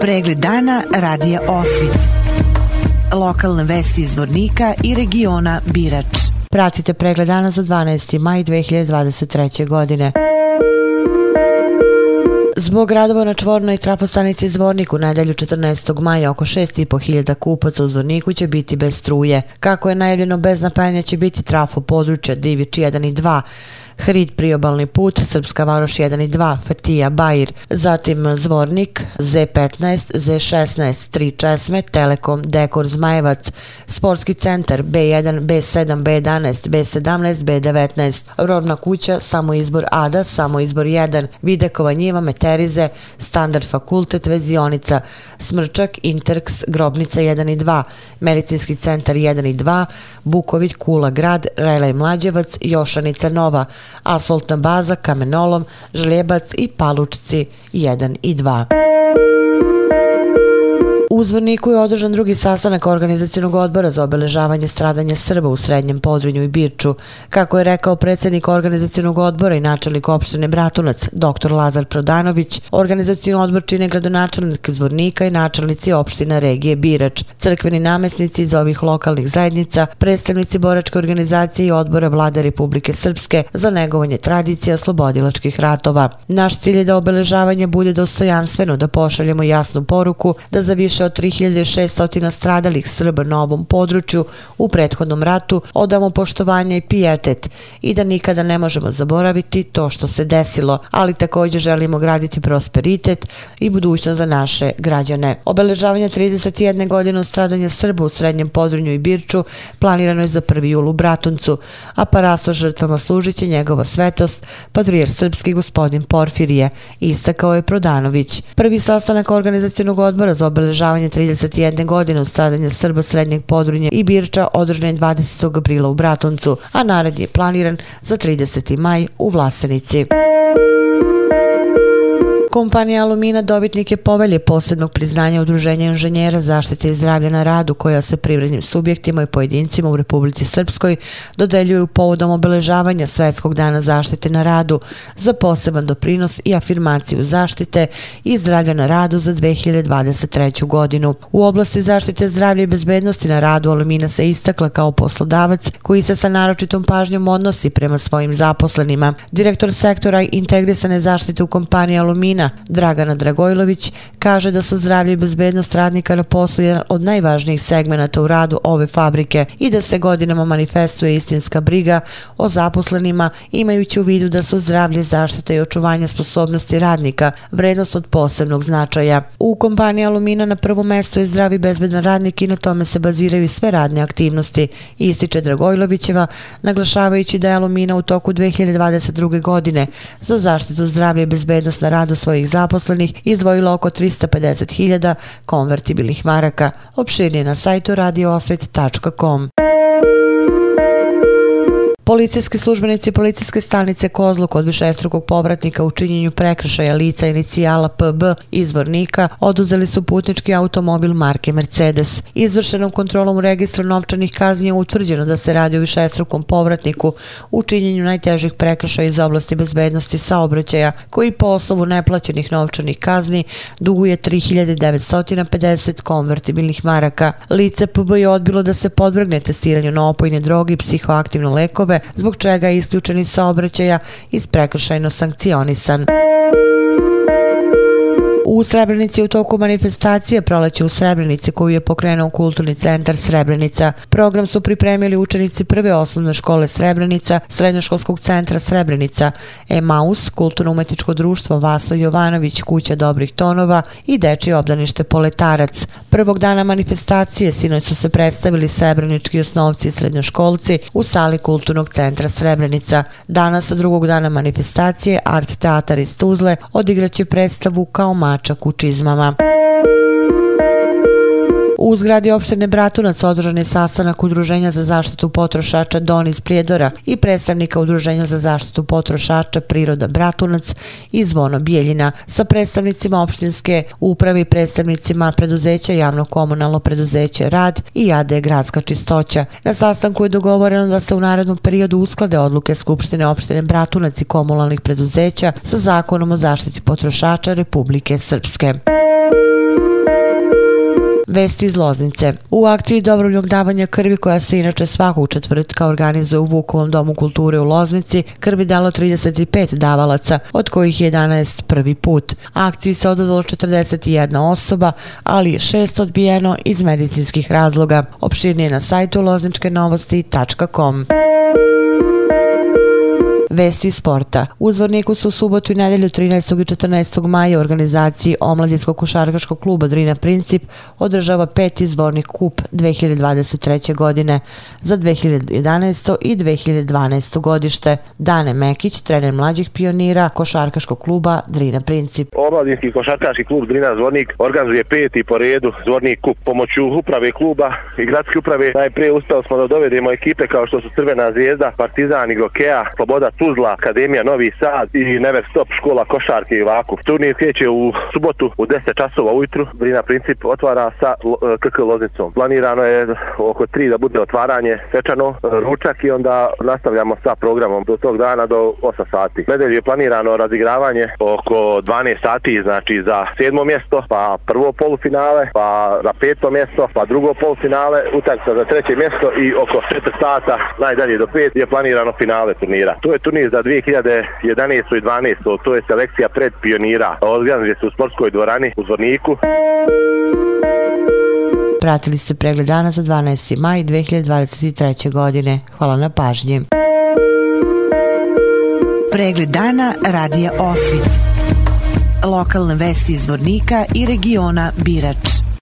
Pregled dana radija Osvit. Lokalne vesti iz Vornika i regiona Birač. Pratite pregled dana za 12. maj 2023. godine. Zbog radova na čvornoj trafostanici Zvornik u nedelju 14. maja oko 6.500 kupaca u Zvorniku će biti bez struje. Kako je najavljeno bez napajanja će biti trafo područja Divić 1 i 2, Hrid priobalni put, Srpska varoš 1 i 2, Fatija, Bajir, zatim Zvornik, Z15, Z16, 3 Česme, Telekom, Dekor, Zmajevac, Sportski centar, B1, B7, B11, B17, B19, Rodna kuća, samo izbor Ada, samo izbor 1, Videkova njiva, Meterize, Standard fakultet, Vezionica, Smrčak, Interks, Grobnica 1 i 2, Medicinski centar 1 i 2, Buković, Kula, Grad, Relaj Mlađevac, Jošanica Nova, asfaltna baza, kamenolom, žljebac i palučci 1 i 2. U Zvorniku je održan drugi sastanak organizacijonog odbora za obeležavanje stradanja Srba u Srednjem Podrinju i Birču. Kako je rekao predsjednik organizacijonog odbora i načelnik opštine Bratunac, dr. Lazar Prodanović, organizacijni odbor čine gradonačelnik Zvornika i načelnici opština regije Birač, crkveni namesnici iz ovih lokalnih zajednica, predstavnici boračke organizacije i odbora vlade Republike Srpske za negovanje tradicija slobodilačkih ratova. Naš cilj je da obeležavanje bude dostojanstveno, da pošaljemo jasnu poruku, da za više od 3600 stradalih Srba na ovom području u prethodnom ratu odamo poštovanje i pijetet i da nikada ne možemo zaboraviti to što se desilo, ali također želimo graditi prosperitet i budućnost za naše građane. Obeležavanje 31. godine stradanja Srba u Srednjem Podrunju i Birču planirano je za 1. jul u Bratuncu, a paraslo žrtvama služit će njegova svetost, patrijer srpski gospodin Porfirije, istakao je Prodanović. Prvi sastanak organizacijonog odbora za obeležavanje obeležavanje 31. godine od stradanja Srba srednjeg podrunja i Birča održan je 20. aprila u Bratuncu, a narad je planiran za 30. maj u Vlasenici. Kompanija Alumina dobitnik je povelje posebnog priznanja Udruženja inženjera zaštite i zdravlja na radu koja se privrednim subjektima i pojedincima u Republici Srpskoj dodeljuju povodom obeležavanja Svetskog dana zaštite na radu za poseban doprinos i afirmaciju zaštite i zdravlja na radu za 2023. godinu. U oblasti zaštite zdravlja i bezbednosti na radu Alumina se istakla kao poslodavac koji se sa naročitom pažnjom odnosi prema svojim zaposlenima. Direktor sektora integrisane zaštite u kompaniji Alumina Dragana Dragojlović kaže da su zdravlje i bezbednost radnika na poslu jedan od najvažnijih segmenta u radu ove fabrike i da se godinama manifestuje istinska briga o zaposlenima imajući u vidu da su zdravlje, zaštita i očuvanje sposobnosti radnika vrednost od posebnog značaja. U kompaniji Alumina na prvo mesto je zdravi bezbedan radnik i na tome se baziraju sve radne aktivnosti, ističe Dragojlovićeva, naglašavajući da je Alumina u toku 2022. godine za zaštitu zdravlja i bezbednost na radu svojih zaposlenih izdvojilo oko 350.000 konvertibilnih maraka. Opširnije na sajtu radioosvet.com. Policijski službenici policijske stanice Kozluk od višestrukog povratnika u činjenju prekršaja lica inicijala PB izvornika oduzeli su putnički automobil marke Mercedes. Izvršenom kontrolom u registru novčanih kazni je utvrđeno da se radi o višestrukom povratniku u činjenju najtežih prekršaja iz oblasti bezbednosti saobraćaja koji po osnovu neplaćenih novčanih kazni duguje 3950 konvertibilnih maraka. Lice PB je odbilo da se podvrgne testiranju na opojne droge i psihoaktivne lekove zbog čega je isključeni saobraćaja iz prekršajno sankcionisan. U Srebrenici u toku manifestacije proleće u Srebrenici koju je pokrenuo kulturni centar Srebrenica. Program su pripremili učenici prve osnovne škole Srebrenica, srednjoškolskog centra Srebrenica, Emaus, kulturno-umetničko društvo Vaslo Jovanović, kuća dobrih tonova i deči obdanište Poletarac. Prvog dana manifestacije sinoć su se predstavili srebrenički osnovci i srednjoškolci u sali kulturnog centra Srebrenica. Danas, drugog dana manifestacije, Art Teatar iz Tuzle odigraće predstavu kao mač mačak u čizmama. U zgradi opštine Bratunac održan je sastanak Udruženja za zaštitu potrošača Don iz Prijedora i predstavnika Udruženja za zaštitu potrošača Priroda Bratunac i Zvono Bijeljina sa predstavnicima opštinske uprave i predstavnicima preduzeća javno komunalno preduzeće Rad i AD Gradska čistoća. Na sastanku je dogovoreno da se u narednom periodu usklade odluke Skupštine opštine Bratunac i komunalnih preduzeća sa zakonom o zaštiti potrošača Republike Srpske. Vesti iz Loznice. U akciji dobrovoljnog davanja krvi koja se inače svakog četvrtka organizuje u Vukovom domu kulture u Loznici, krvi dalo 35 davalaca, od kojih je 11 prvi put. Akciji se odazvalo 41 osoba, ali je šest odbijeno iz medicinskih razloga. Opširnije na sajtu lozničkenovosti.com. Vesti sporta. U Zvorniku su u subotu i nedelju 13. i 14. maja u organizaciji Omladinskog košarkaškog kluba Drina Princip održava peti Zvornik kup 2023. godine za 2011. i 2012. godište. Dane Mekić, trener mlađih pionira košarkaškog kluba Drina Princip. Omladinski košarkaški klub Drina Zvornik organizuje peti po redu Zvornik kup pomoću uprave kluba i gradske uprave. Najprije uspeli smo da dovedemo ekipe kao što su Crvena zvijezda, Partizan, i Gokea, Sloboda, Tuzla, Akademija Novi Sad i Never Stop škola košarke i vaku. Turnir kreće u subotu u 10 časova ujutru. Brina Princip otvara sa eh, KK Loznicom. Planirano je oko 3 da bude otvaranje svečano, ručak i onda nastavljamo sa programom do tog dana do 8 sati. Nedelju je planirano razigravanje oko 12 sati, znači za sedmo mjesto, pa prvo polufinale, pa za peto mjesto, pa drugo polufinale, utakmica za treće mjesto i oko 4 sata, najdalje do 5 je planirano finale turnira. To je turnir za 2011. i 12. To je selekcija pred pionira. Organizuje se u sportskoj dvorani u Zvorniku. Pratili ste pregled dana za 12. maj 2023. godine. Hvala na pažnji. Pregled dana radija Osvit. Lokalne vesti iz Zvornika i regiona Birač.